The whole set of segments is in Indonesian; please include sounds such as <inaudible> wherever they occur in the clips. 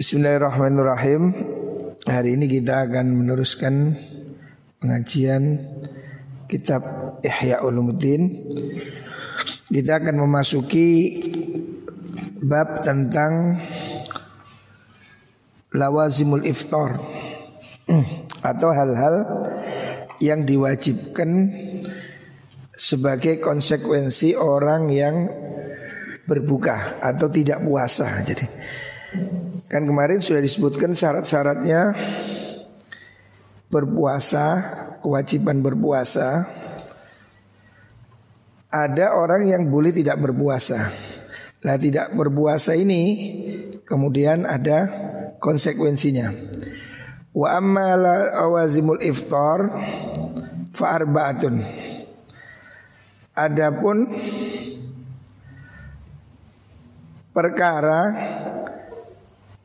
Bismillahirrahmanirrahim. Hari ini kita akan meneruskan pengajian kitab Ihya Ulumuddin. Kita akan memasuki bab tentang lawazimul iftar atau hal-hal yang diwajibkan sebagai konsekuensi orang yang berbuka atau tidak puasa. Jadi Kan kemarin sudah disebutkan syarat-syaratnya berpuasa, kewajiban berpuasa. Ada orang yang boleh tidak berpuasa. Nah tidak berpuasa ini kemudian ada konsekuensinya. Wa amma awazimul iftar fa. Adapun perkara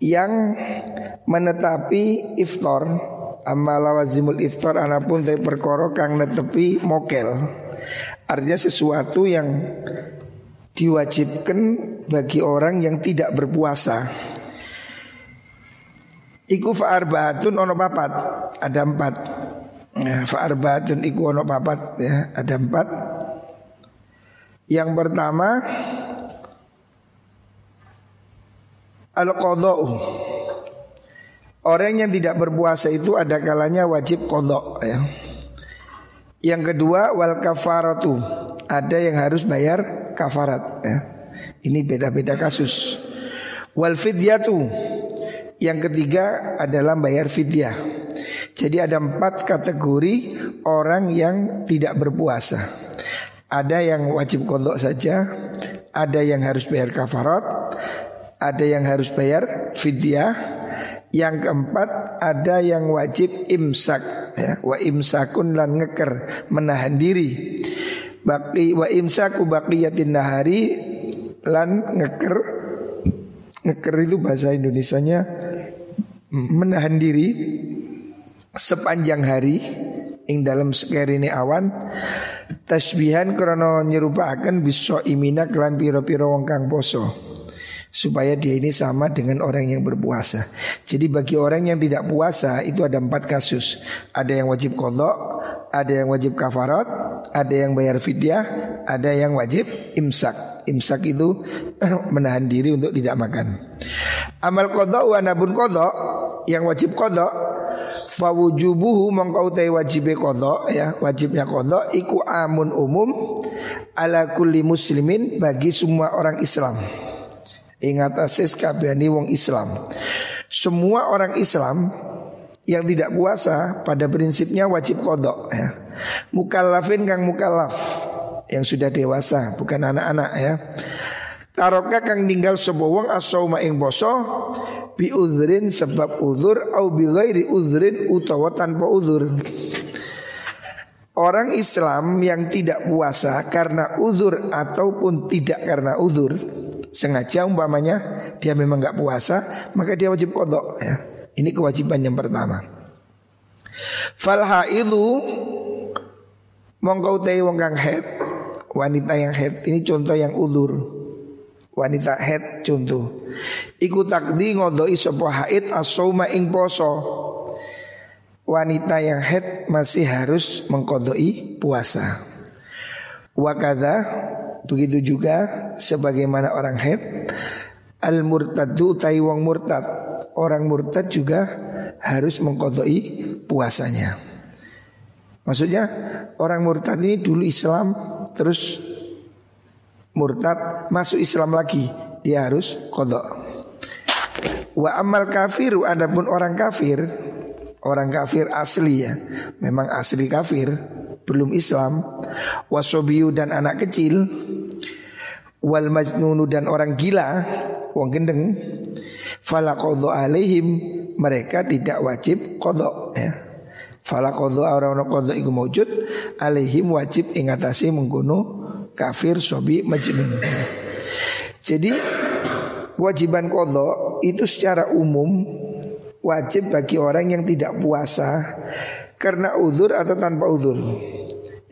yang menetapi iftar amal lawazimul iftar anapun dari perkara kang netepi mokel. Artinya sesuatu yang diwajibkan bagi orang yang tidak berpuasa. Iku fa'arbaatun ono papat Ada empat. Ya, Fa'arbaatun iku ono papat ya, Ada empat. Yang pertama Al-qadha'u. Orang yang tidak berpuasa itu ada kalanya wajib kodok ya. Yang kedua wal kafaratu. Ada yang harus bayar kafarat ya. Ini beda-beda kasus. Wal fidyatu. Yang ketiga adalah bayar fidyah. Jadi ada empat kategori orang yang tidak berpuasa. Ada yang wajib kodok saja Ada yang harus bayar kafarat ada yang harus bayar fidyah. Yang keempat ada yang wajib imsak ya. Wa imsakun lan ngeker menahan diri. Bakli wa imsaku baqiyatin nahari lan ngeker ngeker itu bahasa Indonesianya menahan diri sepanjang hari ing dalam ini awan tasbihan krono akan bisa imina kelan piro-piro wong kang poso supaya dia ini sama dengan orang yang berpuasa. Jadi bagi orang yang tidak puasa itu ada empat kasus. Ada yang wajib kodok, ada yang wajib kafarat, ada yang bayar fidyah, ada yang wajib imsak. Imsak itu <clears throat> menahan diri untuk tidak makan. Amal kodok wanabun kodok yang wajib kodok fawujubuhu mongkau tay wajib kodok ya wajibnya kodok iku amun umum ala kulli muslimin bagi semua orang Islam. Ingat asis kabehani wong Islam. Semua orang Islam yang tidak puasa pada prinsipnya wajib kodok ya. Mukallafin kang mukallaf yang sudah dewasa bukan anak-anak ya. Taroka kang tinggal sebuah wong asauma ing poso bi udhrin sebab udhur au bi ghairi udhrin utawa tanpa udhur. Orang Islam yang tidak puasa karena udhur ataupun tidak karena udhur sengaja umpamanya dia memang nggak puasa maka dia wajib kodok ya. Ini kewajiban yang pertama. Falha itu mongkau tei wong kang head wanita yang head ini contoh yang ulur wanita head contoh iku takdi ngodoi sebuah haid asoma ing poso wanita yang head masih harus mengkodoi puasa wakada Begitu juga sebagaimana orang head Al murtadu utai wong murtad. Orang murtad juga harus mengkodoi puasanya. Maksudnya orang murtad ini dulu Islam Terus murtad masuk Islam lagi Dia harus kodok. Wa amal kafir adapun orang kafir Orang kafir asli ya Memang asli kafir Belum Islam. Wasobiu dan anak kecil wal majnunu dan orang gila wong gendeng fala alaihim mereka tidak wajib kodok ya. Fala orang orang kodok iku mewujud alaihim wajib ingatasi mengguno kafir sobi majnun. Jadi kewajiban kodok itu secara umum wajib bagi orang yang tidak puasa karena udur atau tanpa udur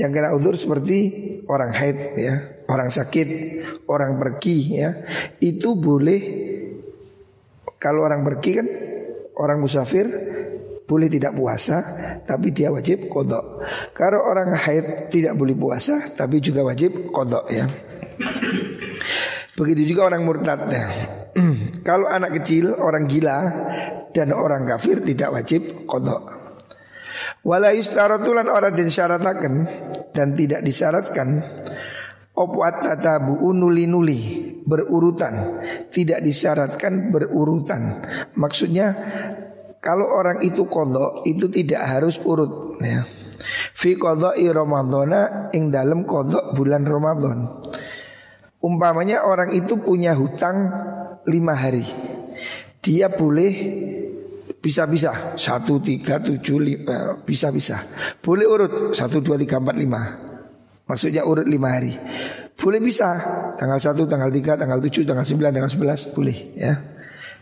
yang kena udur seperti orang haid ya, orang sakit, orang pergi ya, itu boleh Kalau orang pergi kan orang musafir boleh tidak puasa tapi dia wajib kodok. Kalau orang haid tidak boleh puasa tapi juga wajib kodok ya. Begitu juga orang murtad ya. <clears throat> Kalau anak kecil, orang gila dan orang kafir tidak wajib kodok. Wala yustaratulan orang disyaratkan dan tidak disyaratkan Opat tatabu nuli nuli berurutan. Tidak disyaratkan berurutan. Maksudnya kalau orang itu kodok itu tidak harus urut ya. Fi kodok i Ramadana ing dalam kodok bulan Ramadan Umpamanya orang itu punya hutang lima hari. Dia boleh bisa-bisa. Satu, tiga, tujuh, lima Bisa-bisa. Boleh urut. Satu, dua, tiga, empat, lima Maksudnya urut lima hari. Boleh bisa. Tanggal 1, tanggal 3, tanggal 7, tanggal 9, tanggal 11 Boleh ya.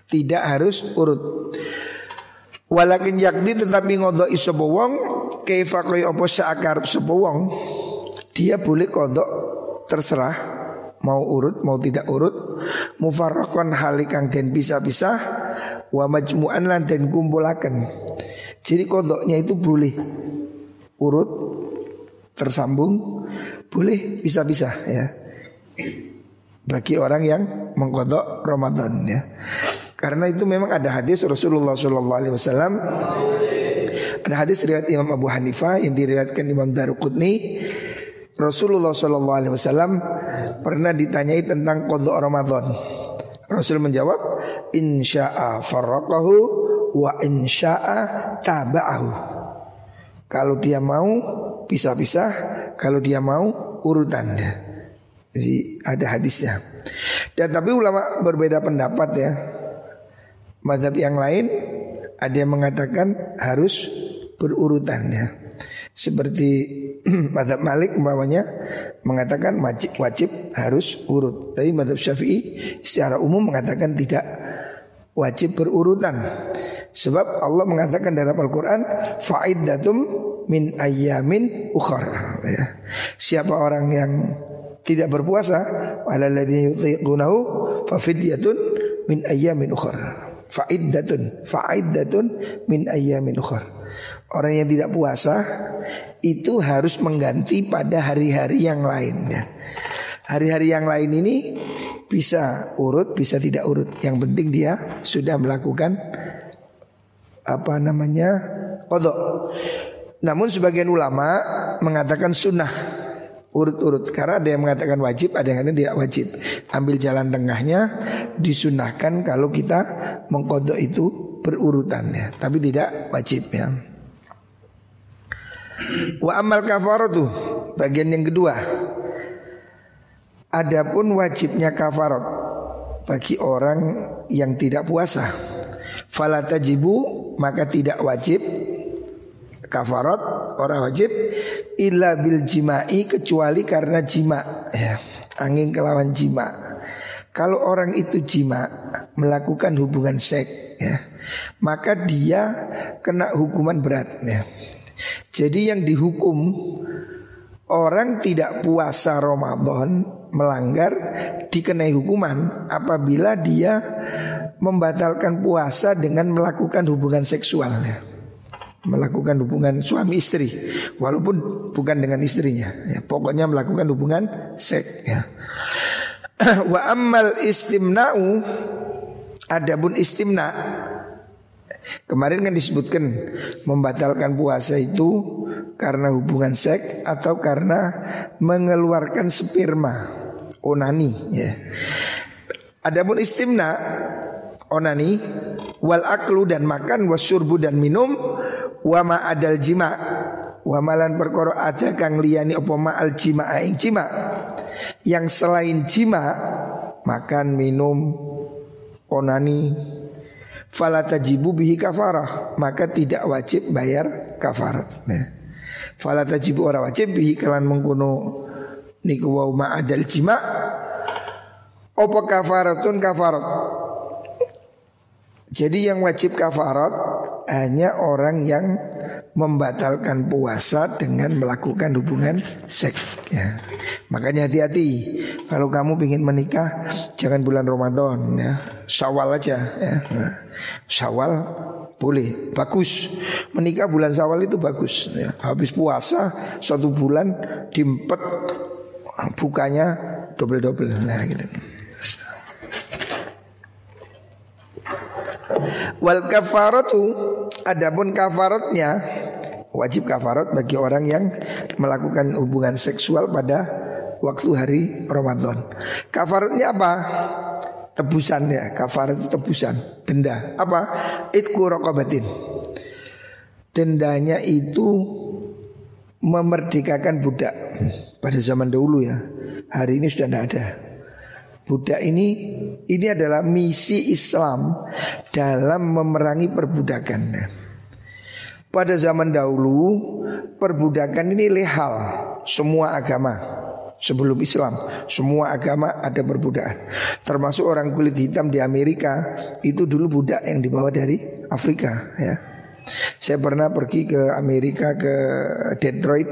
Tidak harus urut. Walakin yakni tetapi ngodok isopo wong Kaifa koi opo seakarep sopo wong Dia boleh kodok terserah Mau urut mau tidak urut. Mufarrakon halikang dan bisa-bisa Wa majmu'an lan dan kumpulakan Jadi kodoknya itu boleh Urut tersambung boleh bisa-bisa ya. Bagi orang yang mengkodok Ramadan ya. Karena itu memang ada hadis Rasulullah Shallallahu Alaihi Wasallam. Ada hadis riwayat Imam Abu Hanifah yang diriwayatkan Imam Daruqutni. Rasulullah Shallallahu Alaihi Wasallam pernah ditanyai tentang kodok Ramadan. Rasul menjawab, Insya'a farraqahu wa insya'a taba'ahu. Kalau dia mau pisah-pisah kalau dia mau urutannya. Jadi ada hadisnya. Dan tapi ulama berbeda pendapat ya. Madhab yang lain ada yang mengatakan harus berurutan ya. Seperti <clears throat> madhab Malik umpamanya mengatakan wajib, wajib harus urut. Tapi madhab Syafi'i secara umum mengatakan tidak wajib berurutan. Sebab Allah mengatakan dalam Al-Quran Fa'iddatum min ayyamin ukhar ya. Siapa orang yang tidak berpuasa Walalladhi yutiqunahu Fafidyatun min ayyamin ukhar Fa'iddatun Fa'iddatun min ayyamin ukhar Orang yang tidak puasa Itu harus mengganti pada hari-hari yang lain ya. Hari-hari yang lain ini bisa urut, bisa tidak urut. Yang penting dia sudah melakukan apa namanya kodok. Namun sebagian ulama mengatakan sunnah urut-urut karena ada yang mengatakan wajib, ada yang mengatakan tidak wajib. Ambil jalan tengahnya disunahkan kalau kita mengkodok itu berurutan ya, tapi tidak wajib ya. Wa amal kafaratu bagian yang kedua. Adapun wajibnya kafarat bagi orang yang tidak puasa. Fala tajibu maka tidak wajib kafarat orang wajib illa bil jimai kecuali karena jima. Ya angin kelawan jima. Kalau orang itu jima melakukan hubungan seks ya maka dia kena hukuman berat ya. Jadi yang dihukum orang tidak puasa Ramadan melanggar dikenai hukuman apabila dia membatalkan puasa dengan melakukan hubungan seksualnya melakukan hubungan suami istri walaupun bukan dengan istrinya ya, pokoknya melakukan hubungan seks ya. <clears throat> wa ammal istimna'u adapun istimna kemarin kan disebutkan membatalkan puasa itu karena hubungan seks atau karena mengeluarkan sperma onani ya adapun istimna onani wal aklu dan makan wasyurbu dan minum wa ma adal jima. Wa malan perkara ada kang liyani apa ma al jima ing jima. Yang selain jima makan minum onani fala tajibu bihi kafarah. Maka tidak wajib bayar kafarat. Nah. fala tajibu ora wajib bihi kalan mengkono niku wa ma adal jima. Apa kafaratun kafarat jadi yang wajib kafarat hanya orang yang membatalkan puasa dengan melakukan hubungan seks. Ya. Makanya hati-hati kalau kamu ingin menikah jangan bulan Ramadan ya. Syawal aja ya. Syawal boleh, bagus. Menikah bulan Syawal itu bagus ya. Habis puasa satu bulan diempet bukanya double-double. Nah gitu. Wal kafaratu adapun kafaratnya wajib kafarat bagi orang yang melakukan hubungan seksual pada waktu hari Ramadan. Kafaratnya apa? Tebusan ya, kafarat itu tebusan, denda. Apa? Itku rokobatin. Dendanya itu memerdekakan budak pada zaman dahulu ya. Hari ini sudah tidak ada. Budak ini ini adalah misi Islam dalam memerangi perbudakan. Pada zaman dahulu perbudakan ini lehal semua agama sebelum Islam semua agama ada perbudakan. Termasuk orang kulit hitam di Amerika itu dulu budak yang dibawa dari Afrika ya. Saya pernah pergi ke Amerika ke Detroit.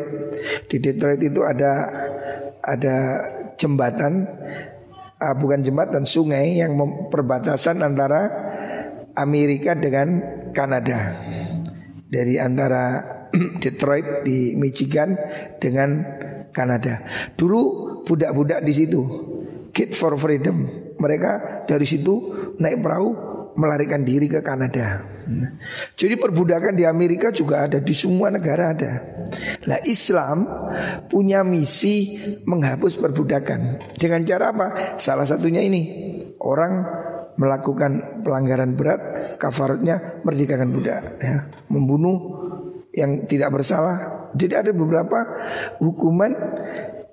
Di Detroit itu ada ada jembatan uh, bukan jembatan sungai yang perbatasan antara Amerika dengan Kanada dari antara <clears throat> Detroit di Michigan dengan Kanada. Dulu budak-budak di situ, Kid for Freedom. Mereka dari situ naik perahu melarikan diri ke Kanada. Jadi perbudakan di Amerika juga ada di semua negara ada. Nah Islam punya misi menghapus perbudakan dengan cara apa? Salah satunya ini orang melakukan pelanggaran berat kafaratnya merdekakan budak ya. membunuh yang tidak bersalah. Jadi ada beberapa hukuman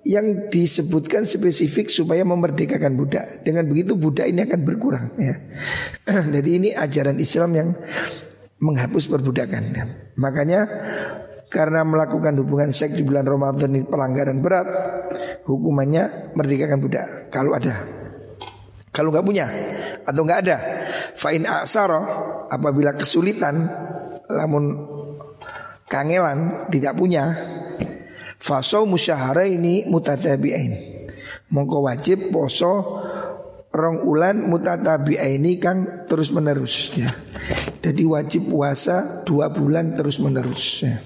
yang disebutkan spesifik supaya memerdekakan budak. Dengan begitu budak ini akan berkurang ya. <clears throat> Jadi ini ajaran Islam yang menghapus perbudakan. Ya. Makanya karena melakukan hubungan seks di bulan Ramadan ini pelanggaran berat, hukumannya merdekakan budak kalau ada. Kalau nggak punya atau nggak ada, fa'in aksaro apabila kesulitan lamun kangelan tidak punya faso musyahara ini mutatabi'ain mongko wajib poso rong ulan mutatabi'aini kang terus menerus ya jadi wajib puasa dua bulan terus menerus ya.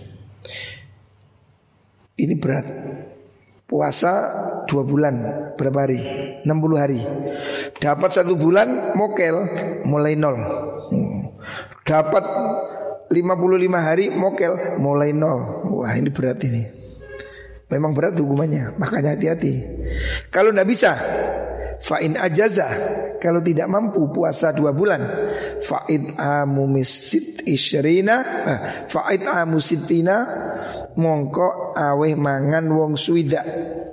ini berat puasa dua bulan berapa hari 60 hari dapat satu bulan mokel mulai nol hmm. dapat 55 hari mokel mulai nol. Wah ini berat ini. Memang berat hukumannya, makanya hati-hati. Kalau tidak bisa, fa'in ajaza. Kalau tidak mampu puasa dua bulan, fa'id amumisit isyrina, eh, fa'id amusitina, mongko aweh mangan wong suida.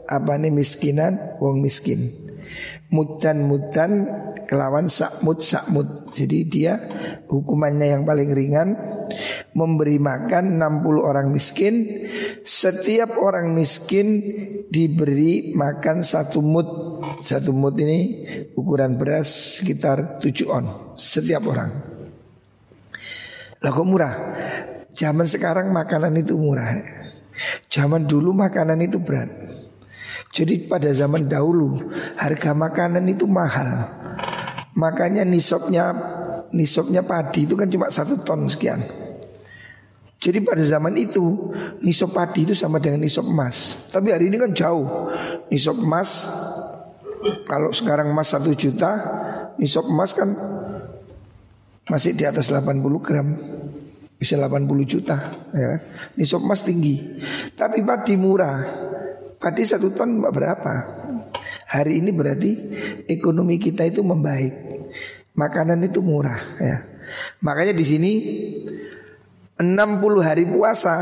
Apa nih miskinan, wong miskin. Mudan-mudan kelawan sakmut sakmut. Jadi dia hukumannya yang paling ringan memberi makan 60 orang miskin. Setiap orang miskin diberi makan satu mut. Satu mut ini ukuran beras sekitar 7 on setiap orang. Lah kok murah? Zaman sekarang makanan itu murah. Zaman dulu makanan itu berat. Jadi pada zaman dahulu harga makanan itu mahal. Makanya nisabnya nisabnya padi itu kan cuma satu ton sekian. Jadi pada zaman itu nisab padi itu sama dengan nisab emas. Tapi hari ini kan jauh. Nisab emas kalau sekarang emas satu juta, nisab emas kan masih di atas 80 gram. Bisa 80 juta ya. Nisab emas tinggi. Tapi padi murah. Padi satu ton berapa? Hari ini berarti ekonomi kita itu membaik. Makanan itu murah ya. Makanya di sini 60 hari puasa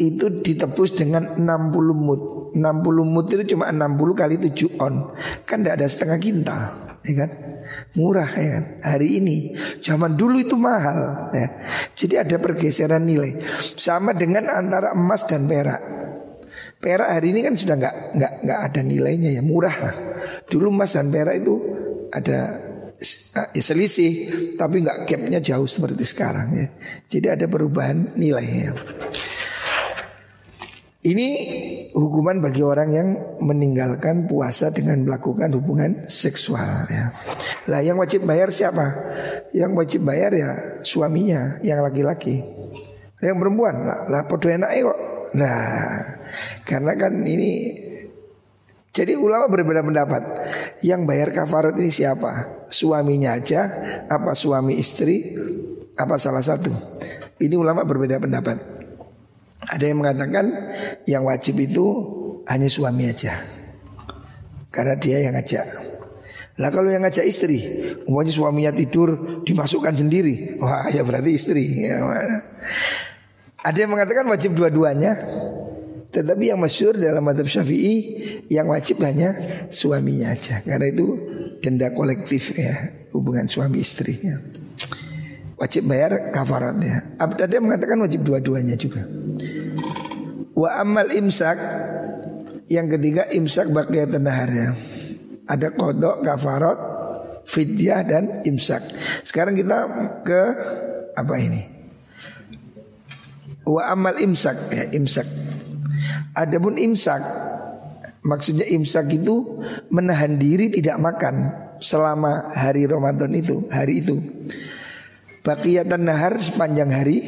itu ditebus dengan 60 mut. 60 mut itu cuma 60 kali 7 on. Kan tidak ada setengah kintal, ya kan? Murah ya kan? Hari ini zaman dulu itu mahal ya. Jadi ada pergeseran nilai. Sama dengan antara emas dan perak. Perak hari ini kan sudah nggak nggak nggak ada nilainya ya murah lah. Dulu emas dan perak itu ada selisih tapi nggak gapnya jauh seperti sekarang ya. Jadi ada perubahan nilai ya. Ini hukuman bagi orang yang meninggalkan puasa dengan melakukan hubungan seksual ya. Lah yang wajib bayar siapa? Yang wajib bayar ya suaminya yang laki-laki. Yang perempuan lah, lah podo enak kok. Nah, karena kan ini jadi ulama berbeda pendapat. Yang bayar kafarat ini siapa? Suaminya aja apa suami istri apa salah satu? Ini ulama berbeda pendapat. Ada yang mengatakan yang wajib itu hanya suami aja. Karena dia yang ngajak. Lah kalau yang ngajak istri, umpamanya suaminya tidur dimasukkan sendiri. Wah, ya berarti istri. Ya, ada yang mengatakan wajib dua-duanya. Tetapi yang masyur dalam madhab syafi'i Yang wajib hanya suaminya aja. Karena itu denda kolektif ya Hubungan suami istri ya. Wajib bayar kafaratnya. Ada yang mengatakan wajib dua-duanya juga. Wa amal imsak Yang ketiga imsak baqiyat nahar ya. Ada kodok, kafarat, fidyah dan imsak. Sekarang kita ke apa ini? Wa amal imsak ya imsak Adapun imsak Maksudnya imsak itu menahan diri tidak makan selama hari Ramadan itu, hari itu. Baqiyatan nahar sepanjang hari.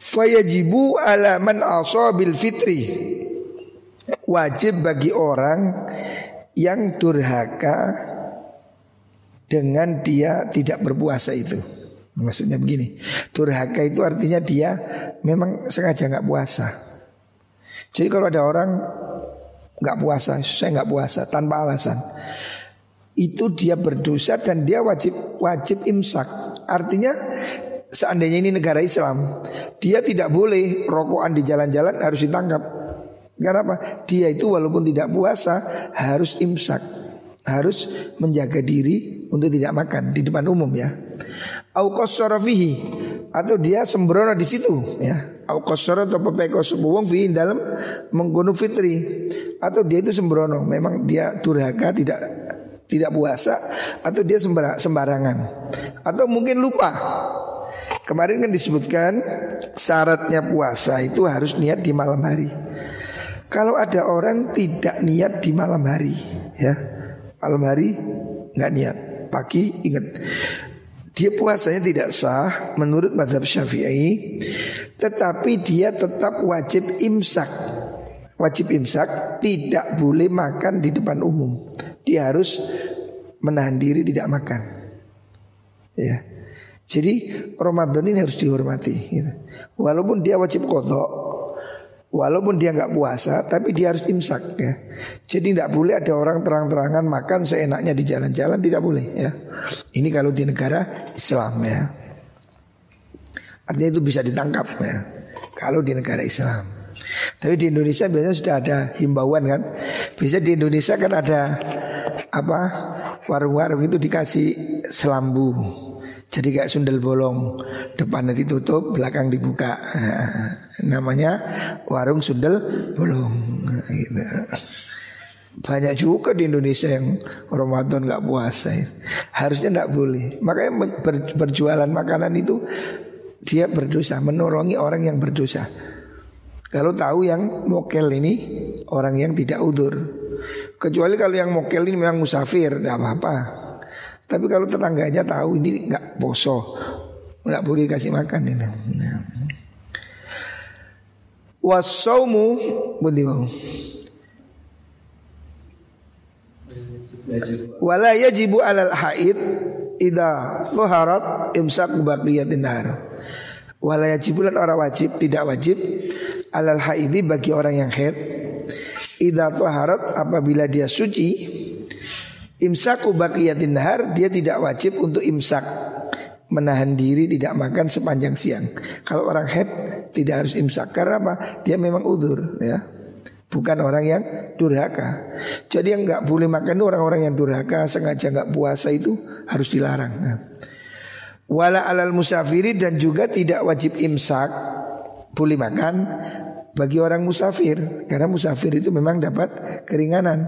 Fayajibu ala man asabil fitri. Wajib bagi orang yang durhaka dengan dia tidak berpuasa itu. Maksudnya begini, durhaka itu artinya dia memang sengaja nggak puasa. Jadi kalau ada orang nggak puasa, saya nggak puasa tanpa alasan, itu dia berdosa dan dia wajib wajib imsak. Artinya seandainya ini negara Islam, dia tidak boleh rokokan di jalan-jalan harus ditangkap. Karena apa? Dia itu walaupun tidak puasa harus imsak, harus menjaga diri untuk tidak makan di depan umum ya. Aukos atau dia sembrono di situ ya au qasara atau pepeko wong fi dalam menggunung fitri. Atau dia itu sembrono. Memang dia durhaka tidak tidak puasa atau dia sembarangan. Atau mungkin lupa. Kemarin kan disebutkan syaratnya puasa itu harus niat di malam hari. Kalau ada orang tidak niat di malam hari ya malam hari nggak niat. Pagi ingat dia puasanya tidak sah menurut madhab syafi'i Tetapi dia tetap wajib imsak. Wajib imsak tidak boleh makan di depan umum. Dia harus menahan diri tidak makan. Ya. Jadi Ramadan ini harus dihormati gitu. Walaupun dia wajib kodok Walaupun dia nggak puasa, tapi dia harus imsak ya. Jadi tidak boleh ada orang terang-terangan makan seenaknya di jalan-jalan tidak boleh ya. Ini kalau di negara Islam ya. Artinya itu bisa ditangkap ya. Kalau di negara Islam. Tapi di Indonesia biasanya sudah ada himbauan kan. Bisa di Indonesia kan ada apa warung-warung itu dikasih selambu. Jadi kayak sundel bolong. Depannya ditutup, belakang dibuka. <laughs> Namanya warung sundel bolong. <laughs> Gitu. Banyak juga di Indonesia yang Ramadan nggak puasa Harusnya nggak boleh. Makanya berjualan makanan itu Dia berdosa Menolongi orang yang berdosa. Kalau tahu yang mokel ini Orang yang tidak udur. Kecuali kalau yang mokel ini memang musafir Tidak apa-apa tapi kalau tetangganya tahu ini nggak poso, nggak boleh kasih makan itu. Nah. Wasaumu budi Wala yajibu alal haid Ida thuharat imsak baqiyatin nahar Wala yajibu lan orang wajib Tidak wajib Alal haidi bagi orang yang haid Ida thuharat apabila dia suci Imsaku baqiyatin nahar dia tidak wajib untuk imsak menahan diri tidak makan sepanjang siang. Kalau orang head tidak harus imsak karena apa? Dia memang udur ya. Bukan orang yang durhaka. Jadi yang nggak boleh makan orang-orang yang durhaka sengaja nggak puasa itu harus dilarang. Nah. Wala alal musafiri dan juga tidak wajib imsak boleh makan bagi orang musafir karena musafir itu memang dapat keringanan.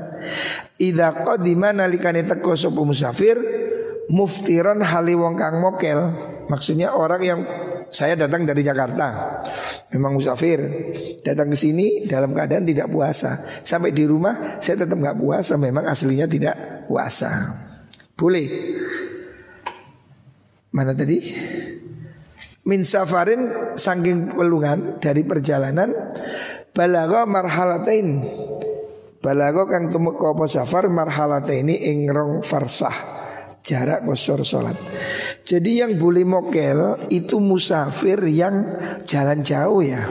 Idza qadima nalikane teko sapa musafir muftiran hali wong kang mokel. Maksudnya orang yang saya datang dari Jakarta, memang musafir, datang ke sini dalam keadaan tidak puasa. Sampai di rumah saya tetap nggak puasa, memang aslinya tidak puasa. Boleh. Mana tadi? Min safarin saking pelungan dari perjalanan balago marhalatain. Balago kang tumuk apa safar marhalataini ing rong farsah jarak kosor sholat. Jadi yang boleh mokel itu musafir yang jalan jauh ya.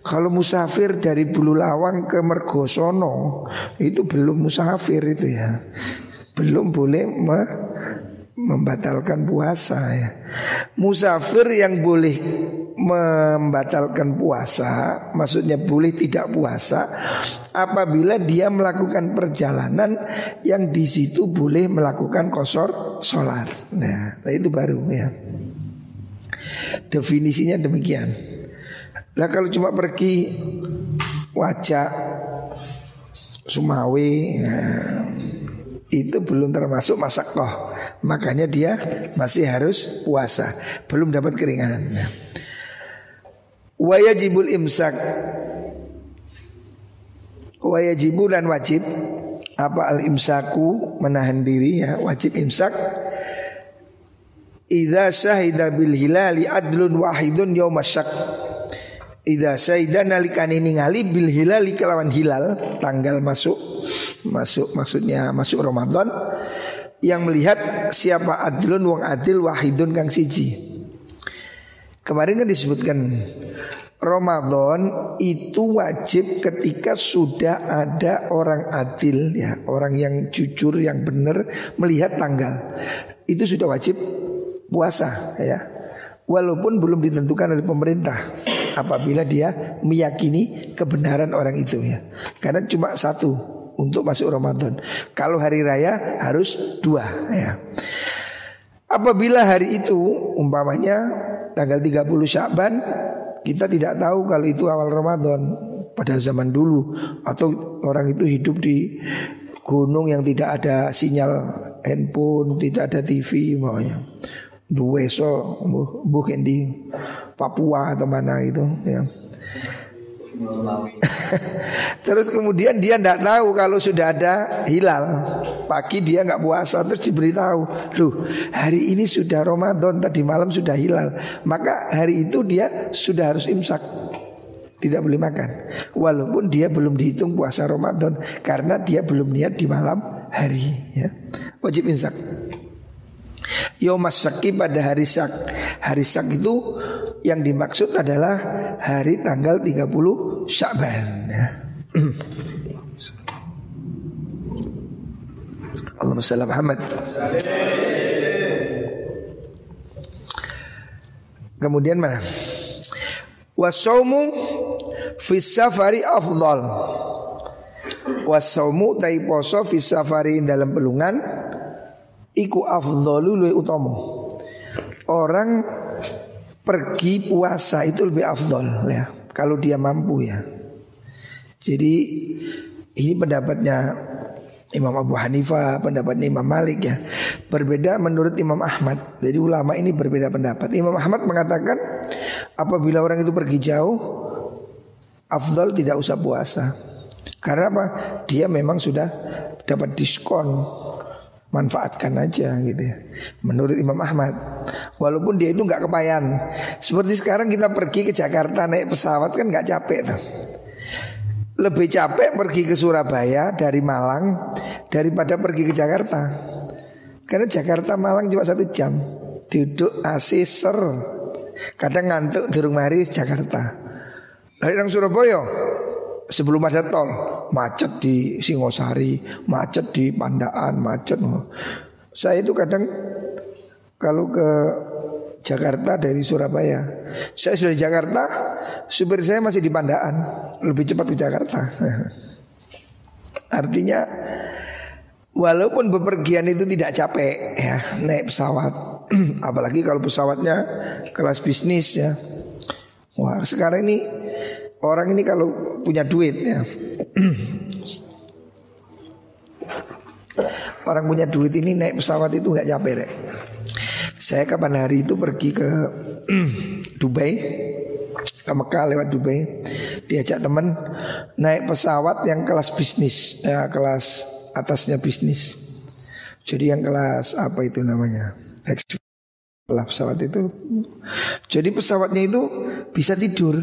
Kalau musafir dari Bulu Lawang ke Mergosono itu belum musafir itu ya. Belum boleh membatalkan puasa ya. Musafir yang boleh membatalkan puasa, maksudnya boleh tidak puasa apabila dia melakukan perjalanan yang di situ boleh melakukan kosor sholat. Nah, nah itu baru ya. Definisinya demikian. Nah kalau cuma pergi wajah Sumawi ya, itu belum termasuk masakoh. Makanya dia masih harus puasa, belum dapat keringanan. Wajibul imsak. Wajibu dan wajib. Apa al imsaku? Menahan diri ya. Wajib imsak. Iza syahida bil hilali adlun wahidun yawmasyak Iza syahida nalikani ningali bil hilali kelawan hilal Tanggal masuk Masuk maksudnya masuk Ramadan Yang melihat siapa adlun wong adil wahidun kang siji Kemarin kan disebutkan Ramadan itu wajib ketika sudah ada orang adil ya, orang yang jujur yang benar melihat tanggal. Itu sudah wajib puasa ya. Walaupun belum ditentukan oleh pemerintah apabila dia meyakini kebenaran orang itu ya. Karena cuma satu untuk masuk Ramadan. Kalau hari raya harus dua ya. Apabila hari itu umpamanya tanggal 30 Syakban kita tidak tahu kalau itu awal Ramadan pada zaman dulu atau orang itu hidup di gunung yang tidak ada sinyal handphone, tidak ada TV maunya. Duweso bukan di Papua atau mana itu ya. <laughs> terus kemudian dia tidak tahu kalau sudah ada hilal Pagi dia nggak puasa terus diberitahu Loh hari ini sudah Ramadan Tadi malam sudah hilal Maka hari itu dia sudah harus imsak Tidak boleh makan Walaupun dia belum dihitung puasa Ramadan Karena dia belum niat di malam hari ya. Wajib imsak Yomas Saki pada hari sak Hari sak itu yang dimaksud adalah hari tanggal 30 Sya'ban ya. Allahumma salli Muhammad Kemudian mana? Wasaumu fi safari afdal. Wasaumu tai poso fi safari dalam pelungan iku afdalu luwih utama. Orang pergi puasa itu lebih afdol ya kalau dia mampu ya. Jadi ini pendapatnya Imam Abu Hanifah, pendapatnya Imam Malik ya. Berbeda menurut Imam Ahmad. Jadi ulama ini berbeda pendapat. Imam Ahmad mengatakan apabila orang itu pergi jauh afdol tidak usah puasa. Karena apa? Dia memang sudah dapat diskon manfaatkan aja gitu ya. Menurut Imam Ahmad, walaupun dia itu nggak kepayan. Seperti sekarang kita pergi ke Jakarta naik pesawat kan nggak capek tuh. Lebih capek pergi ke Surabaya dari Malang daripada pergi ke Jakarta. Karena Jakarta Malang cuma satu jam. Duduk AC ser. Kadang ngantuk di rumah Jakarta. Dari Surabaya sebelum ada tol macet di Singosari, macet di Pandaan, macet. Saya itu kadang kalau ke Jakarta dari Surabaya, saya sudah di Jakarta, supir saya masih di Pandaan, lebih cepat ke Jakarta. <laughs> Artinya walaupun bepergian itu tidak capek ya naik pesawat, <clears throat> apalagi kalau pesawatnya kelas bisnis ya. Wah sekarang ini Orang ini kalau punya duit ya. Orang punya duit ini naik pesawat itu nggak capek rek. Saya kapan hari itu pergi ke <clears throat> Dubai ke Mekah lewat Dubai. Diajak teman naik pesawat yang kelas bisnis ya kelas atasnya bisnis. Jadi yang kelas apa itu namanya kelas pesawat itu. Jadi pesawatnya itu bisa tidur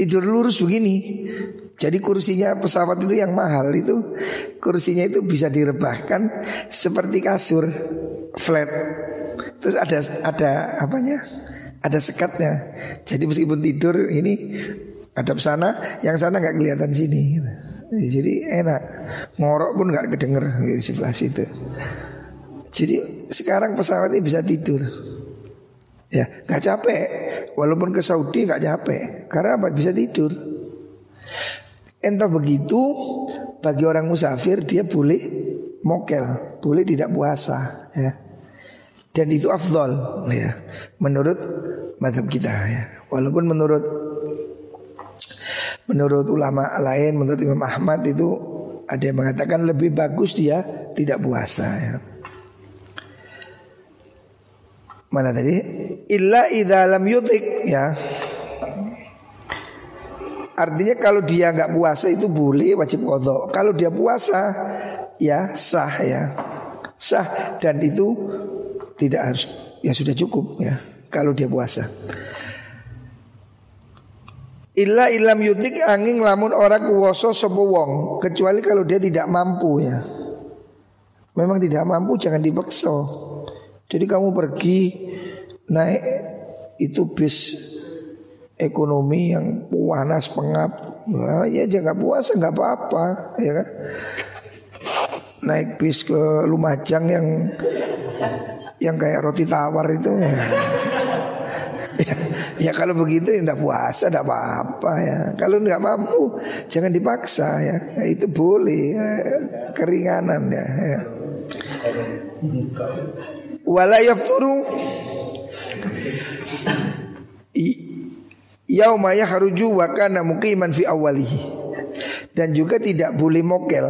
tidur lurus begini jadi kursinya pesawat itu yang mahal itu kursinya itu bisa direbahkan seperti kasur flat terus ada ada apanya ada sekatnya. Jadi meskipun tidur ini ada sana, yang sana nggak kelihatan sini. Gitu. Jadi enak, ngorok pun nggak kedenger gitu, sebelah situ. Jadi sekarang pesawat ini bisa tidur, ya nggak capek. Walaupun ke Saudi nggak capek, karena apa? Bisa tidur. Entah begitu, bagi orang musafir dia boleh mokel, boleh tidak puasa, ya. Dan itu afdol ya Menurut madhab kita ya Walaupun menurut Menurut ulama lain Menurut Imam Ahmad itu Ada yang mengatakan lebih bagus dia Tidak puasa ya Mana tadi? Illa idha lam yutik ya Artinya kalau dia nggak puasa itu boleh wajib kodok. Kalau dia puasa ya sah ya sah dan itu tidak harus ya sudah cukup ya kalau dia puasa. Illa ilam yutik angin lamun ora kuwoso sopo wong kecuali kalau dia tidak mampu ya. Memang tidak mampu jangan dipaksa. Jadi kamu pergi naik itu bis ekonomi yang panas pengap, nah, ya jangan puasa nggak apa-apa, ya kan? Naik bis ke Lumajang yang yang kayak roti tawar itu ya. <laughs> ya, kalau begitu ya tidak puasa tidak apa-apa ya. Kalau nggak mampu jangan dipaksa ya. ya itu boleh ya. keringanan ya. ya. Wala yafturu. Yauma yahruju wa kana muqiman fi awalihi Dan juga tidak boleh mokel.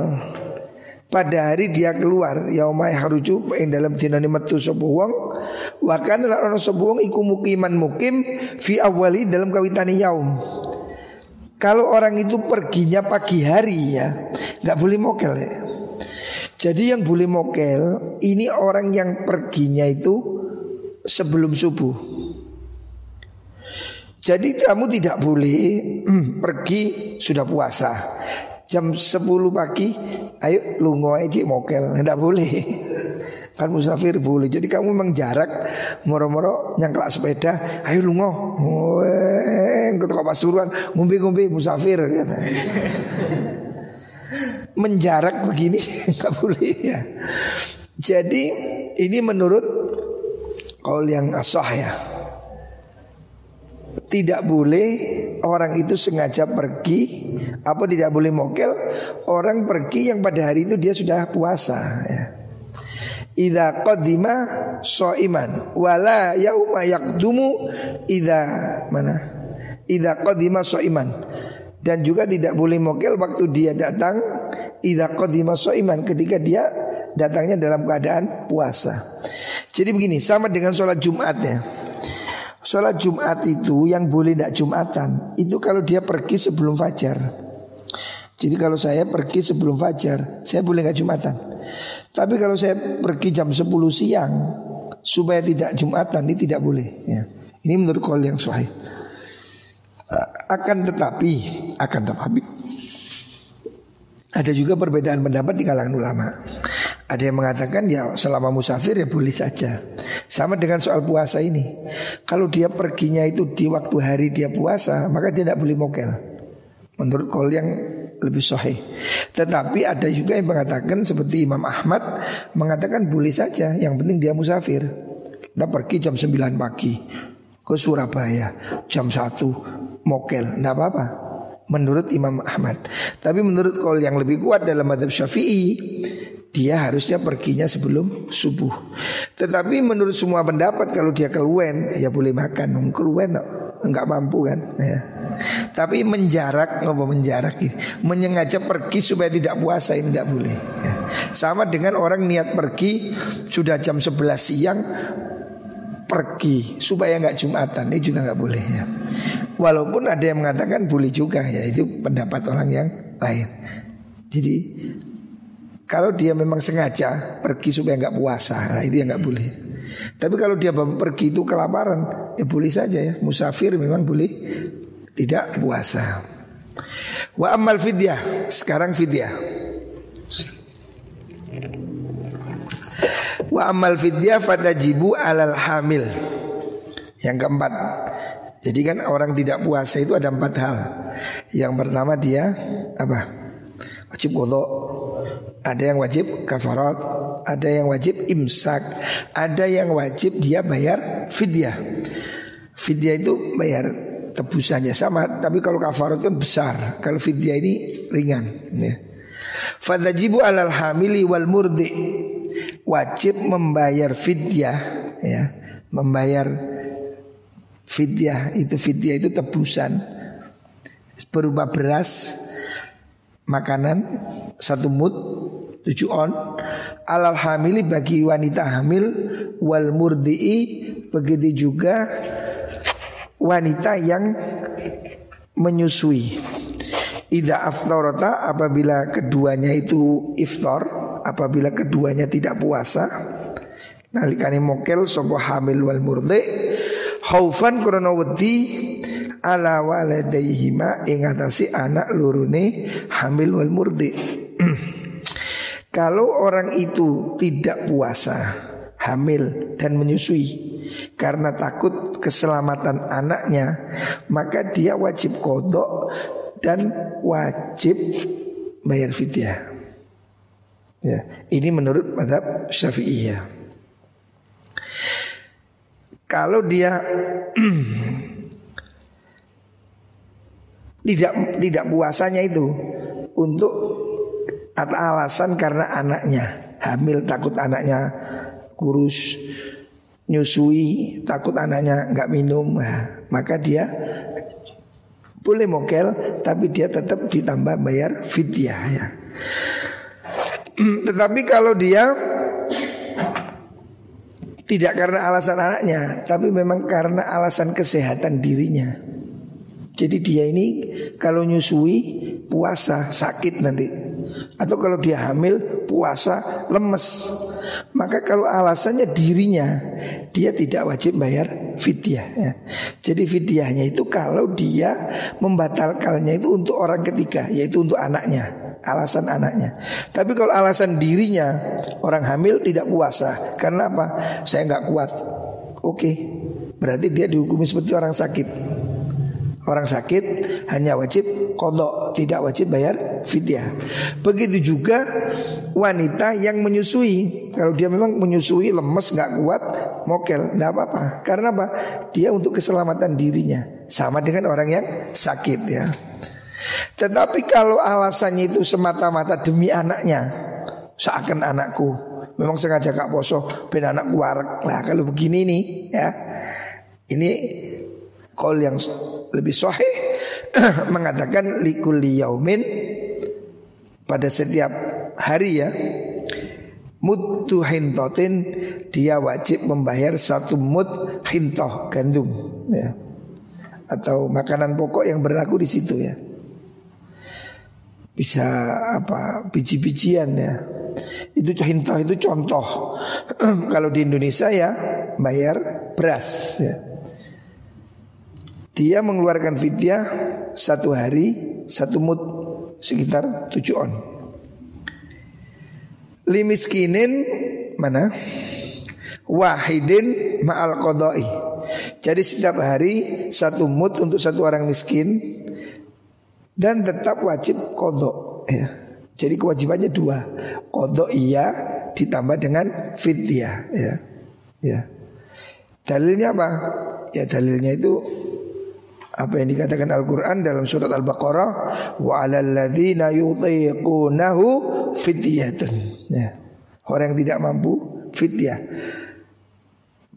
Pada hari dia keluar yaumai haruju yang dalam dinani metu sapa wong wa kana lan ana sapa wong iku mukim fi awali dalam kawitani yaum. Kalau orang itu perginya pagi hari ya nggak boleh mokel ya jadi yang boleh mokel ini orang yang perginya itu sebelum subuh. Jadi kamu tidak boleh pergi sudah puasa. Jam 10 pagi ayo lungo aja mokel. Tidak boleh. <laughs> Kan musafir boleh. Jadi kamu memang jarak moro-moro nyangklak sepeda ayo lungo. Weng ketika pasuruan ngumbi-ngumbi musafir kata. <laughs> menjarak begini <laughs> nggak boleh ya jadi ini menurut kaul yang asah ya tidak boleh orang itu sengaja pergi apa tidak boleh mokel orang pergi yang pada hari itu dia sudah puasa ya. Idza qadima iman wala yauma yaqdumu idza mana? Idza qadima iman dan juga tidak boleh mokel waktu dia datang idza iman ketika dia datangnya dalam keadaan puasa. Jadi begini sama dengan sholat Jumat ya. Sholat Jumat itu yang boleh tidak Jumatan Itu kalau dia pergi sebelum fajar Jadi kalau saya pergi sebelum fajar Saya boleh nggak Jumatan Tapi kalau saya pergi jam 10 siang Supaya tidak Jumatan Ini tidak boleh ya. Ini menurut kol yang sahih Akan tetapi Akan tetapi Ada juga perbedaan pendapat di kalangan ulama ada yang mengatakan ya selama musafir ya boleh saja. Sama dengan soal puasa ini. Kalau dia perginya itu di waktu hari dia puasa, maka dia tidak boleh mokel. Menurut kol yang lebih sahih. Tetapi ada juga yang mengatakan seperti Imam Ahmad mengatakan boleh saja, yang penting dia musafir. Kita pergi jam 9 pagi ke Surabaya, jam 1 mokel, tidak apa-apa. Menurut Imam Ahmad. Tapi menurut kol yang lebih kuat dalam madhab syafi'i dia harusnya perginya sebelum subuh. Tetapi menurut semua pendapat kalau dia keluwen ya boleh makan. Keluwen enggak mampu kan. Ya. Tapi menjarak apa menjarak ini, menyengaja pergi supaya tidak puasa ini tidak boleh. Ya. Sama dengan orang niat pergi sudah jam 11 siang pergi supaya nggak jumatan ini juga nggak boleh ya. Walaupun ada yang mengatakan boleh juga ya itu pendapat orang yang lain. Jadi kalau dia memang sengaja pergi supaya nggak puasa, nah itu yang nggak boleh. Tapi kalau dia pergi itu kelaparan, ya boleh saja ya. Musafir memang boleh tidak puasa. Wa amal fidyah, sekarang fidyah. Wa amal fidyah fatajibu alal hamil. Yang keempat, jadi kan orang tidak puasa itu ada empat hal. Yang pertama dia apa? Wajib kodok ada yang wajib kafarat, ada yang wajib imsak, ada yang wajib dia bayar fidyah. Fidyah itu bayar tebusannya sama, tapi kalau kafarat kan besar, kalau fidyah ini ringan. Ya. Fadajibu alal hamili wal murdi wajib membayar fidyah, ya, membayar fidyah itu fidyah itu tebusan. Berupa beras, makanan satu mut tujuh on. Alal hamili bagi wanita hamil wal murdi'i begitu juga wanita yang menyusui. Ida aftarata apabila keduanya itu iftar Apabila keduanya tidak puasa Nalikani mokel sopo hamil wal murdi Khaufan kurana wedi ala waladaihima ing anak lurune hamil wal murdi <clears throat> Kalau orang itu tidak puasa, hamil dan menyusui karena takut keselamatan anaknya, maka dia wajib kodok dan wajib bayar fidyah. Ya, ini menurut madhab syafi'iyah. Kalau dia <clears throat> tidak tidak puasanya itu untuk alasan karena anaknya. Hamil takut anaknya kurus nyusui takut anaknya nggak minum. Nah, maka dia boleh mokel tapi dia tetap ditambah bayar fidyah ya <clears throat> tetapi kalau dia tidak karena alasan anaknya tapi memang karena alasan kesehatan dirinya. Jadi dia ini kalau nyusui puasa sakit nanti. Atau kalau dia hamil puasa lemes. Maka kalau alasannya dirinya Dia tidak wajib bayar fidyah ya. Jadi fidyahnya itu kalau dia membatalkannya itu untuk orang ketiga Yaitu untuk anaknya Alasan anaknya Tapi kalau alasan dirinya Orang hamil tidak puasa Karena apa? Saya nggak kuat Oke Berarti dia dihukumi seperti orang sakit Orang sakit hanya wajib kodok, tidak wajib bayar fidyah. Begitu juga wanita yang menyusui. Kalau dia memang menyusui lemes nggak kuat, mokel, nggak apa-apa. Karena apa? Dia untuk keselamatan dirinya. Sama dengan orang yang sakit ya. Tetapi kalau alasannya itu semata-mata demi anaknya, seakan anakku. Memang sengaja gak poso ben anakku warak. Nah kalau begini nih ya, ini kol yang lebih sahih <clears throat> mengatakan likulli yaumin pada setiap hari ya mutu hintotin dia wajib membayar satu mut hintoh gandum ya. Atau makanan pokok yang berlaku di situ ya bisa apa biji-bijian ya itu hintoh itu contoh <clears throat> kalau di Indonesia ya bayar beras ya dia mengeluarkan fidyah satu hari satu mut sekitar tujuh on. Limiskinin mana? Wahidin ma'al kodoi. Jadi setiap hari satu mut untuk satu orang miskin dan tetap wajib kodok. Ya. Jadi kewajibannya dua, kodok iya ditambah dengan fidyah. Ya. Ya. Dalilnya apa? Ya dalilnya itu apa yang dikatakan Al-Qur'an dalam surat Al-Baqarah wa 'alal ladzina yutiqunahu fidyatun. Ya. Orang yang tidak mampu fidyah.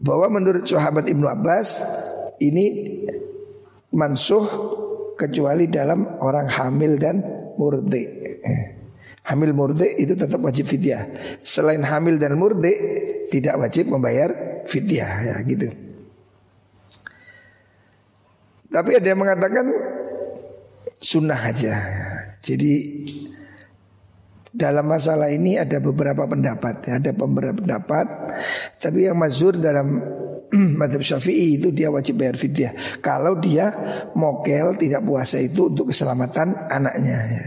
Bahwa menurut sahabat Ibnu Abbas ini mansuh kecuali dalam orang hamil dan murdi. Hamil murdi itu tetap wajib fidyah. Selain hamil dan murdi tidak wajib membayar fidyah ya gitu. Tapi ada yang mengatakan sunnah aja. Jadi dalam masalah ini ada beberapa pendapat, ya. ada beberapa pendapat. Tapi yang mazur dalam <clears throat> madhab syafi'i itu dia wajib bayar fidyah. Kalau dia mokel tidak puasa itu untuk keselamatan anaknya. Ya.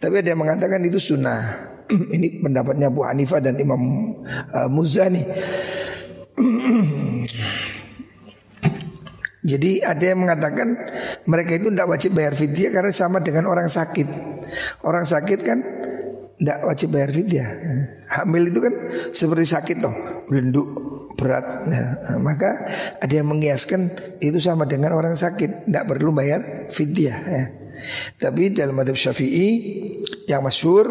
Tapi ada yang mengatakan itu sunnah. <clears throat> Ini pendapatnya Abu Hanifah dan Imam uh, Muzani. <clears throat> Jadi ada yang mengatakan mereka itu tidak wajib bayar fidyah karena sama dengan orang sakit. Orang sakit kan tidak wajib bayar fidyah. Hamil itu kan seperti sakit toh, belenduk berat. Ya, maka ada yang mengiaskan itu sama dengan orang sakit, tidak perlu bayar fidyah. Ya. Tapi dalam madhab syafi'i yang masyur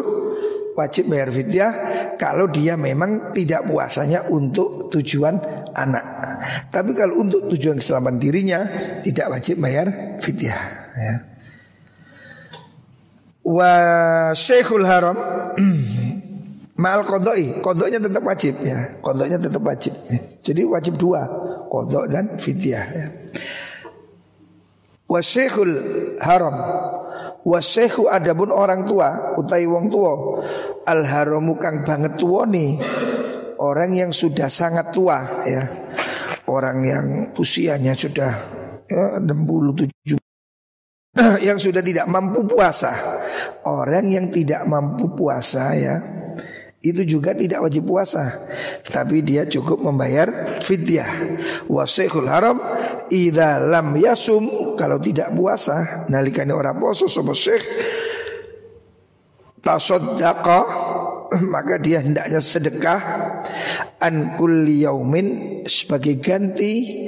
wajib bayar fidyah kalau dia memang tidak puasanya untuk tujuan anak. Tapi kalau untuk tujuan keselamatan dirinya tidak wajib bayar fidyah. Ya. Wa Syekhul Haram <clears throat> Mal kodoi, kodoknya tetap wajib ya, kodoknya tetap wajib. Jadi wajib dua, kodok dan fidyah. Ya. Wasyaikhul haram Wasyekhu adapun orang tua Utai wong tua Al haramu kang banget tua nih Orang yang sudah sangat tua ya Orang yang usianya sudah ya, 67 Yang sudah tidak mampu puasa Orang yang tidak mampu puasa ya itu juga tidak wajib puasa. Tapi dia cukup membayar fidyah. Wasaikhul haram idza lam yasum kalau tidak puasa nalikane orang poso sapa syekh tasaddaqa maka dia hendaknya sedekah an kulli yaumin sebagai ganti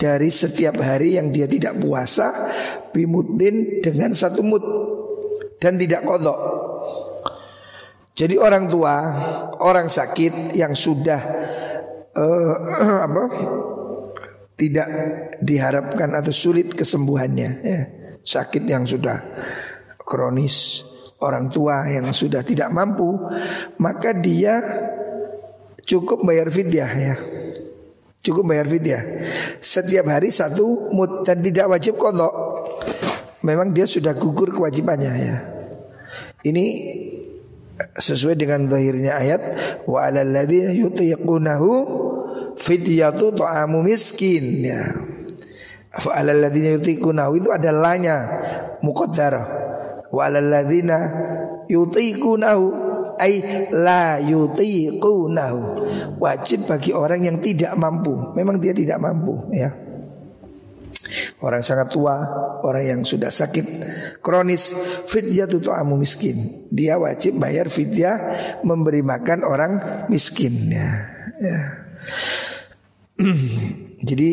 dari setiap hari yang dia tidak puasa bimuddin dengan satu mut dan tidak kodok jadi orang tua, orang sakit yang sudah uh, <clears throat> apa tidak diharapkan atau sulit kesembuhannya, ya. sakit yang sudah kronis, orang tua yang sudah tidak mampu, maka dia cukup bayar fidyah ya. Cukup bayar fidyah. Setiap hari satu mut dan tidak wajib kodok. Memang dia sudah gugur kewajibannya ya. Ini sesuai dengan zahirnya ayat wa alal ladzina yutiqunahu fidyatu ta'amu miskin ya. Fa alal ladzina yutiqunahu itu ada lanya muqaddarah. Wa alal ladzina yutiqunahu ay la yutiqunahu. Wajib bagi orang yang tidak mampu. Memang dia tidak mampu ya. Orang sangat tua, orang yang sudah sakit kronis, fidyah itu amu miskin. Dia wajib bayar fidyah memberi makan orang miskin ya. ya. <clears throat> Jadi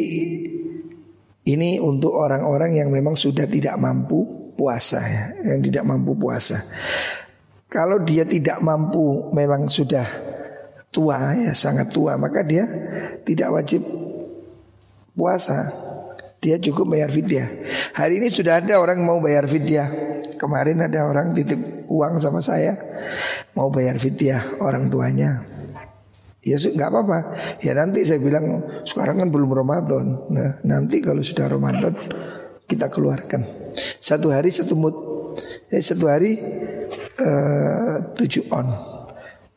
ini untuk orang-orang yang memang sudah tidak mampu puasa ya, yang tidak mampu puasa. Kalau dia tidak mampu memang sudah tua ya, sangat tua, maka dia tidak wajib puasa dia cukup bayar fidyah. Hari ini sudah ada orang mau bayar fidyah. Kemarin ada orang titip uang sama saya mau bayar fidyah orang tuanya. Ya nggak apa-apa. Ya nanti saya bilang sekarang kan belum Ramadan. Nah, nanti kalau sudah Ramadan kita keluarkan. Satu hari satu mut. Ya, satu hari uh, tujuh on.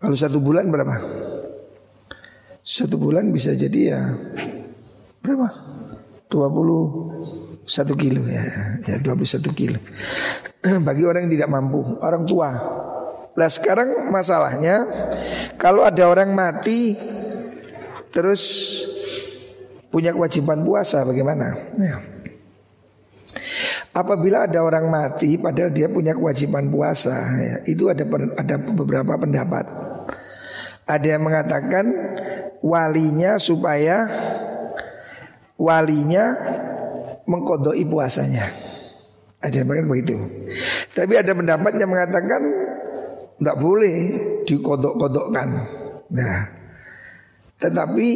Kalau satu bulan berapa? Satu bulan bisa jadi ya berapa? 21 kilo ya, ya 21 kilo. <clears throat> Bagi orang yang tidak mampu, orang tua. Nah sekarang masalahnya kalau ada orang mati terus punya kewajiban puasa bagaimana? Ya. Apabila ada orang mati padahal dia punya kewajiban puasa, ya, itu ada ada beberapa pendapat. Ada yang mengatakan walinya supaya walinya mengkodoi puasanya. Ada yang mengatakan begitu. Tapi ada pendapat yang mengatakan tidak boleh dikodok-kodokkan. Nah, tetapi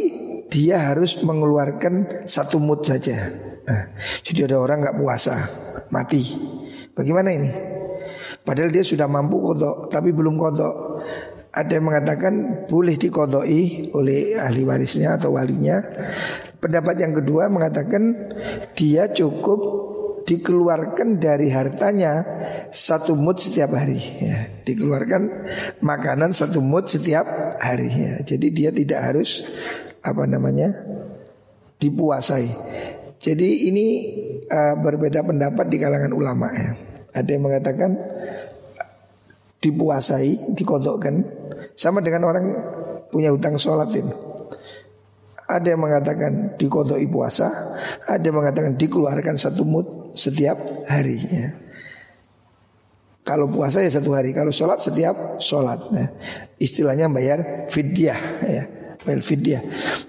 dia harus mengeluarkan satu mood saja. Nah, jadi ada orang nggak puasa, mati. Bagaimana ini? Padahal dia sudah mampu kodok tapi belum kodok. Ada yang mengatakan boleh dikodoi oleh ahli warisnya atau walinya. Pendapat yang kedua mengatakan dia cukup dikeluarkan dari hartanya satu mut setiap hari ya. dikeluarkan makanan satu mut setiap hari ya. jadi dia tidak harus apa namanya dipuasai jadi ini uh, berbeda pendapat di kalangan ulama ya ada yang mengatakan dipuasai dikodokkan sama dengan orang punya hutang sholat itu ada yang mengatakan dikodoi puasa Ada yang mengatakan dikeluarkan satu mut setiap harinya. Kalau puasa ya satu hari, kalau sholat setiap sholat. Nah, istilahnya bayar fidyah ya. Bayar fidyah.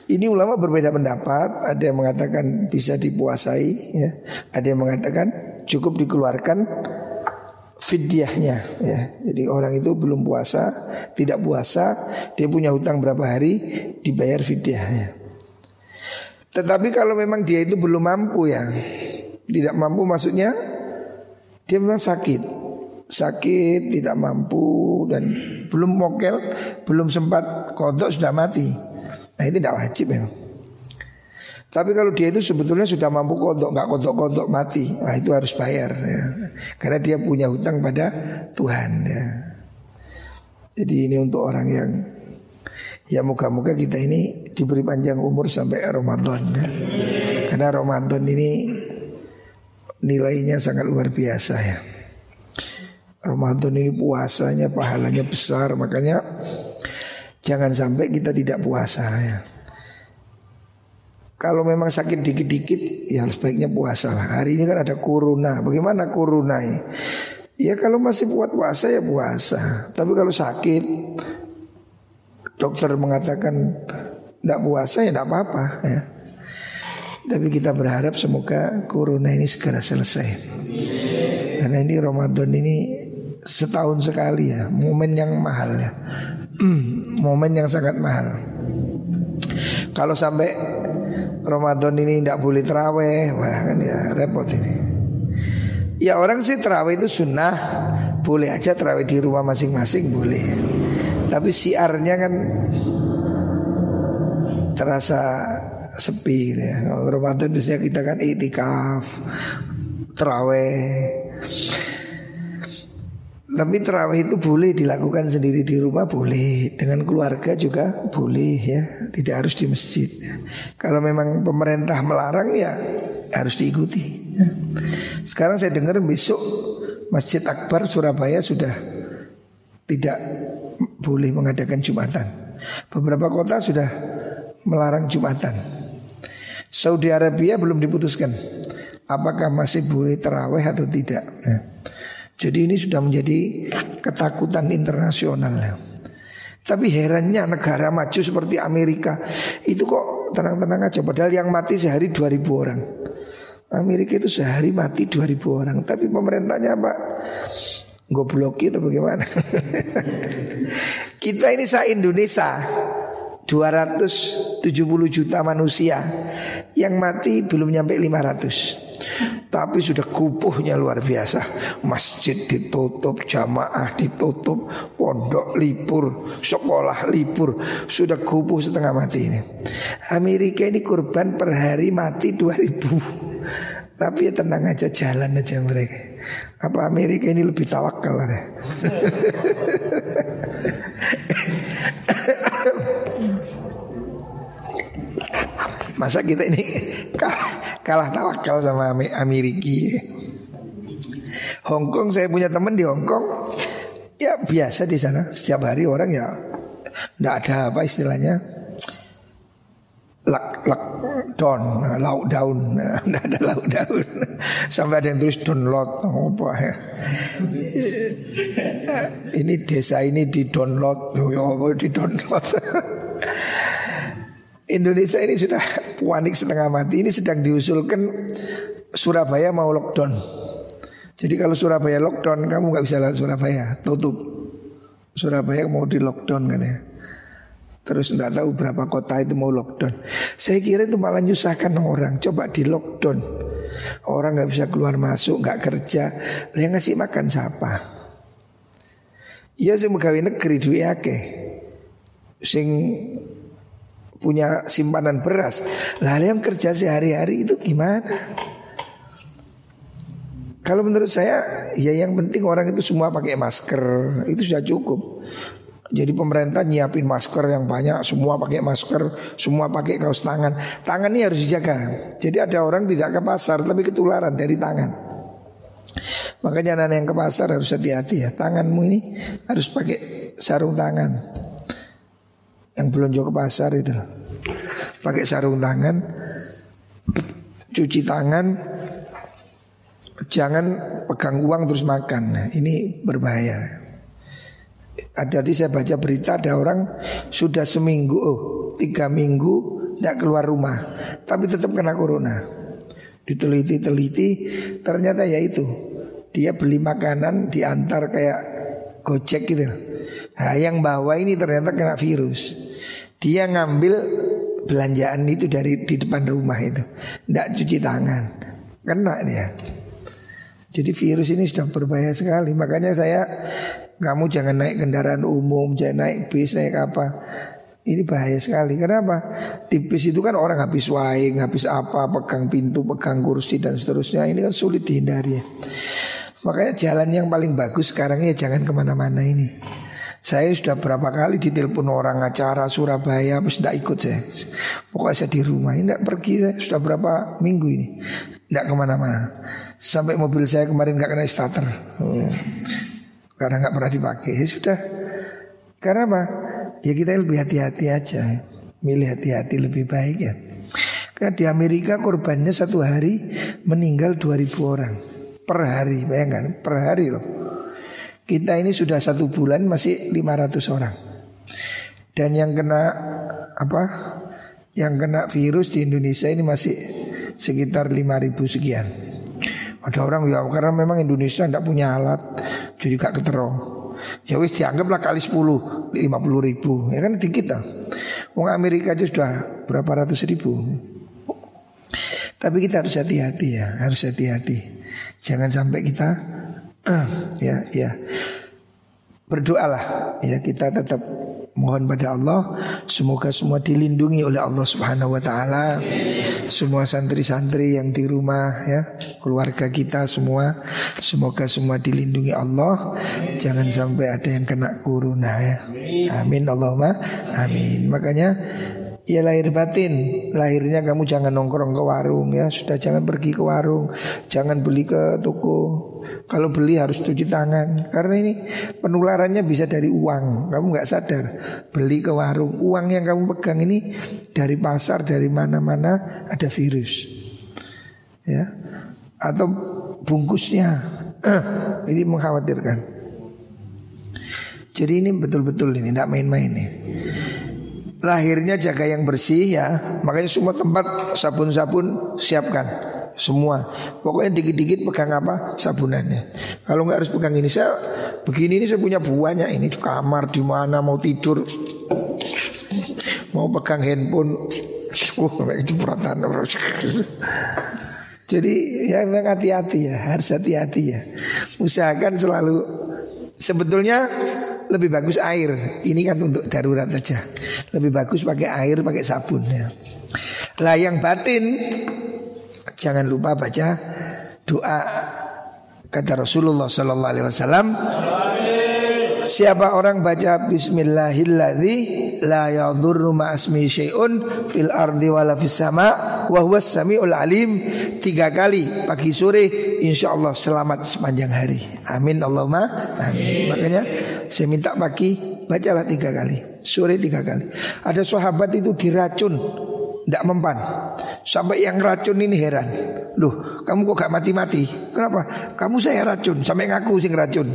Ini ulama berbeda pendapat. Ada yang mengatakan bisa dipuasai, ya. Ada yang mengatakan cukup dikeluarkan fidyahnya ya. Jadi orang itu belum puasa, tidak puasa, dia punya hutang berapa hari dibayar fidyahnya. Tetapi kalau memang dia itu belum mampu ya, tidak mampu maksudnya dia memang sakit Sakit, tidak mampu dan belum mokel, belum sempat kodok sudah mati Nah itu tidak wajib ya tapi kalau dia itu sebetulnya sudah mampu kodok, nggak kodok-kodok mati, nah itu harus bayar ya. Karena dia punya hutang pada Tuhan ya. Jadi ini untuk orang yang ya muka-muka kita ini diberi panjang umur sampai Ramadan ya. Karena Ramadan ini nilainya sangat luar biasa ya. Ramadan ini puasanya pahalanya besar makanya jangan sampai kita tidak puasa ya. Kalau memang sakit dikit-dikit ya sebaiknya puasa lah. Hari ini kan ada corona. Bagaimana corona ini? Ya kalau masih buat puasa ya puasa. Tapi kalau sakit dokter mengatakan tidak puasa ya tidak apa-apa ya. Tapi kita berharap semoga corona ini segera selesai. Karena ini Ramadan ini setahun sekali ya, momen yang mahal ya. <clears throat> momen yang sangat mahal. Kalau sampai Ramadan ini tidak boleh teraweh, wah kan ya repot ini. Ya orang sih terawih itu sunnah, boleh aja terawih di rumah masing-masing boleh. Tapi siarnya kan terasa sepi gitu ya. Ramadan biasanya kita kan itikaf, terawih. Tapi terawih itu boleh dilakukan sendiri di rumah boleh Dengan keluarga juga boleh ya Tidak harus di masjid. Kalau memang pemerintah melarang ya harus diikuti ya. Sekarang saya dengar besok Masjid Akbar Surabaya sudah tidak boleh mengadakan Jumatan Beberapa kota sudah melarang Jumatan Saudi Arabia belum diputuskan apakah masih boleh terawih atau tidak. Nah, jadi ini sudah menjadi ketakutan internasional. Tapi herannya negara maju seperti Amerika itu kok tenang-tenang aja. Padahal yang mati sehari 2000 orang. Amerika itu sehari mati 2000 orang. Tapi pemerintahnya apa? Goblok itu bagaimana? Kita ini sa Indonesia 270 juta manusia. Yang mati belum nyampe 500 Tapi sudah kupuhnya luar biasa. Masjid ditutup, jamaah ditutup Pondok libur, sekolah libur. Sudah kupuh setengah mati ini. Amerika ini kurban per hari mati 2000 Tapi ya tenang aja jalan aja mereka. Apa Amerika ini lebih tawakal ya? <laughs> Masa kita ini kalah, kalah tawakal sama Amerika Hong Kong saya punya teman di Hong Kong. Ya biasa di sana. Setiap hari orang ya Tidak ada apa istilahnya Lak, lak, down, lauk daun <laughs> Tidak ada lauk daun Sampai ada yang tulis download apa ya Ini desa ini di download Ya di download <laughs> Indonesia ini sudah panik setengah mati. Ini sedang diusulkan Surabaya mau lockdown. Jadi kalau Surabaya lockdown, kamu nggak bisa lewat Surabaya, tutup. Surabaya mau di lockdown katanya. Terus nggak tahu berapa kota itu mau lockdown. Saya kira itu malah nyusahkan orang. Coba di lockdown. Orang nggak bisa keluar masuk, nggak kerja. Yang ngasih makan siapa? Ya sing pegawai negeri duwe akeh. Sing punya simpanan beras. Lah yang kerja sehari-hari itu gimana? Kalau menurut saya ya yang penting orang itu semua pakai masker itu sudah cukup. Jadi pemerintah nyiapin masker yang banyak, semua pakai masker, semua pakai kaos tangan. Tangan ini harus dijaga. Jadi ada orang tidak ke pasar tapi ketularan dari tangan. Makanya anak yang ke pasar harus hati-hati ya. Tanganmu ini harus pakai sarung tangan. Yang belum jauh ke pasar itu. Pakai sarung tangan, cuci tangan, jangan pegang uang terus makan. Nah, ini berbahaya. Ada di saya baca berita ada orang sudah seminggu, oh tiga minggu tidak keluar rumah, tapi tetap kena corona. Diteliti-teliti, ternyata ya itu dia beli makanan diantar kayak gojek gitu. Nah, yang bawa ini ternyata kena virus. Dia ngambil belanjaan itu dari di depan rumah itu, tidak cuci tangan, kena dia. Jadi virus ini sudah berbahaya sekali. Makanya saya kamu jangan naik kendaraan umum, jangan naik bis, naik apa. Ini bahaya sekali. Kenapa? Di bis itu kan orang habis waing, habis apa, pegang pintu, pegang kursi dan seterusnya. Ini kan sulit dihindari. Makanya jalan yang paling bagus sekarang ya jangan ke mana-mana ini. Saya sudah berapa kali ditelepon orang acara Surabaya, habis tidak ikut saya. Pokoknya saya di rumah, tidak pergi saya sudah berapa minggu ini, tidak ke mana-mana. Sampai mobil saya kemarin nggak kena starter. Oh karena nggak pernah dipakai. Ya sudah. Karena apa? Ya kita lebih hati-hati aja. Milih hati-hati lebih baik ya. Karena di Amerika korbannya satu hari meninggal 2000 orang. Per hari bayangkan. Per hari loh. Kita ini sudah satu bulan masih 500 orang. Dan yang kena apa? Yang kena virus di Indonesia ini masih sekitar 5000 sekian ada orang ya karena memang Indonesia tidak punya alat jadi gak keterong. Ya wis dianggaplah kali 10 50 ribu ya kan dikit lah. Wong Amerika aja sudah berapa ratus ribu. Tapi kita harus hati-hati ya, harus hati-hati. Jangan sampai kita <clears throat> ya ya berdoalah ya kita tetap mohon pada Allah semoga semua dilindungi oleh Allah Subhanahu wa taala. Semua santri-santri yang di rumah ya, keluarga kita semua semoga semua dilindungi Allah. Jangan sampai ada yang kena corona ya. Amin Allahumma amin. Makanya Ya lahir batin Lahirnya kamu jangan nongkrong ke warung ya Sudah jangan pergi ke warung Jangan beli ke toko Kalau beli harus cuci tangan. Karena ini penularannya bisa dari uang. Kamu nggak sadar. Beli ke warung. Uang yang kamu pegang ini Dari pasar, dari mana-mana Ada virus. Ya. Atau bungkusnya. <clears throat> Ini mengkhawatirkan. Jadi ini betul-betul ini Tidak main-main nih. Lahirnya jaga yang bersih ya. Makanya semua tempat sabun-sabun siapkan semua. Pokoknya dikit-dikit pegang apa sabunannya. Kalau nggak harus pegang ini saya begini ini saya punya buahnya ini di kamar di mana mau tidur mau pegang handphone. Uh, itu peratan. Jadi ya memang hati-hati ya, harus hati-hati ya. Usahakan selalu sebetulnya lebih bagus air. Ini kan untuk darurat saja. Lebih bagus pakai air, pakai sabun ya. Lah yang batin jangan lupa baca doa kata Rasulullah sallallahu alaihi wasallam Siapa orang baca Bismillahilladzi la yadhurru ma'asmi syai'un fil ardi wala fis sama wa huwas samiul alim tiga kali pagi sore insyaallah selamat sepanjang hari. Amin Allahumma amin. Makanya saya minta pagi bacalah tiga kali, sore tiga kali. Ada sahabat itu diracun tidak mempan Sampai yang racun ini heran Loh kamu kok gak mati-mati Kenapa? Kamu saya racun Sampai ngaku sih racun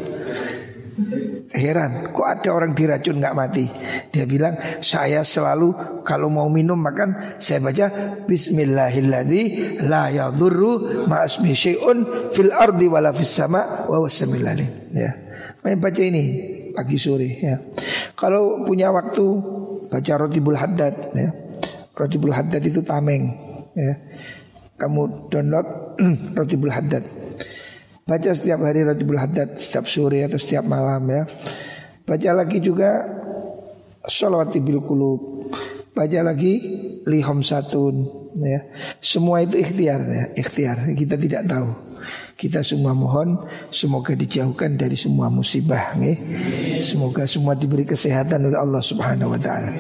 Heran, kok ada orang diracun nggak mati? Dia bilang, saya selalu kalau mau minum makan saya baca Bismillahilladzi la yadurru ma'asmi syai'un fil ardi wala fis sama wa Ya. Main baca ini pagi sore ya. Kalau punya waktu baca Rotibul Haddad ya. Rotibul Haddad itu tameng ya. Kamu download <clears throat> Rotibul Haddad. Baca setiap hari Rajabul Haddad Setiap sore atau setiap malam ya. Baca lagi juga Salawati bil kulub Baca lagi Lihom satun ya. Semua itu ikhtiar ya. Ikhtiar. Kita tidak tahu. Kita semua mohon Semoga dijauhkan dari semua musibah ya. Semoga semua diberi kesehatan oleh Allah subhanahu wa ta'ala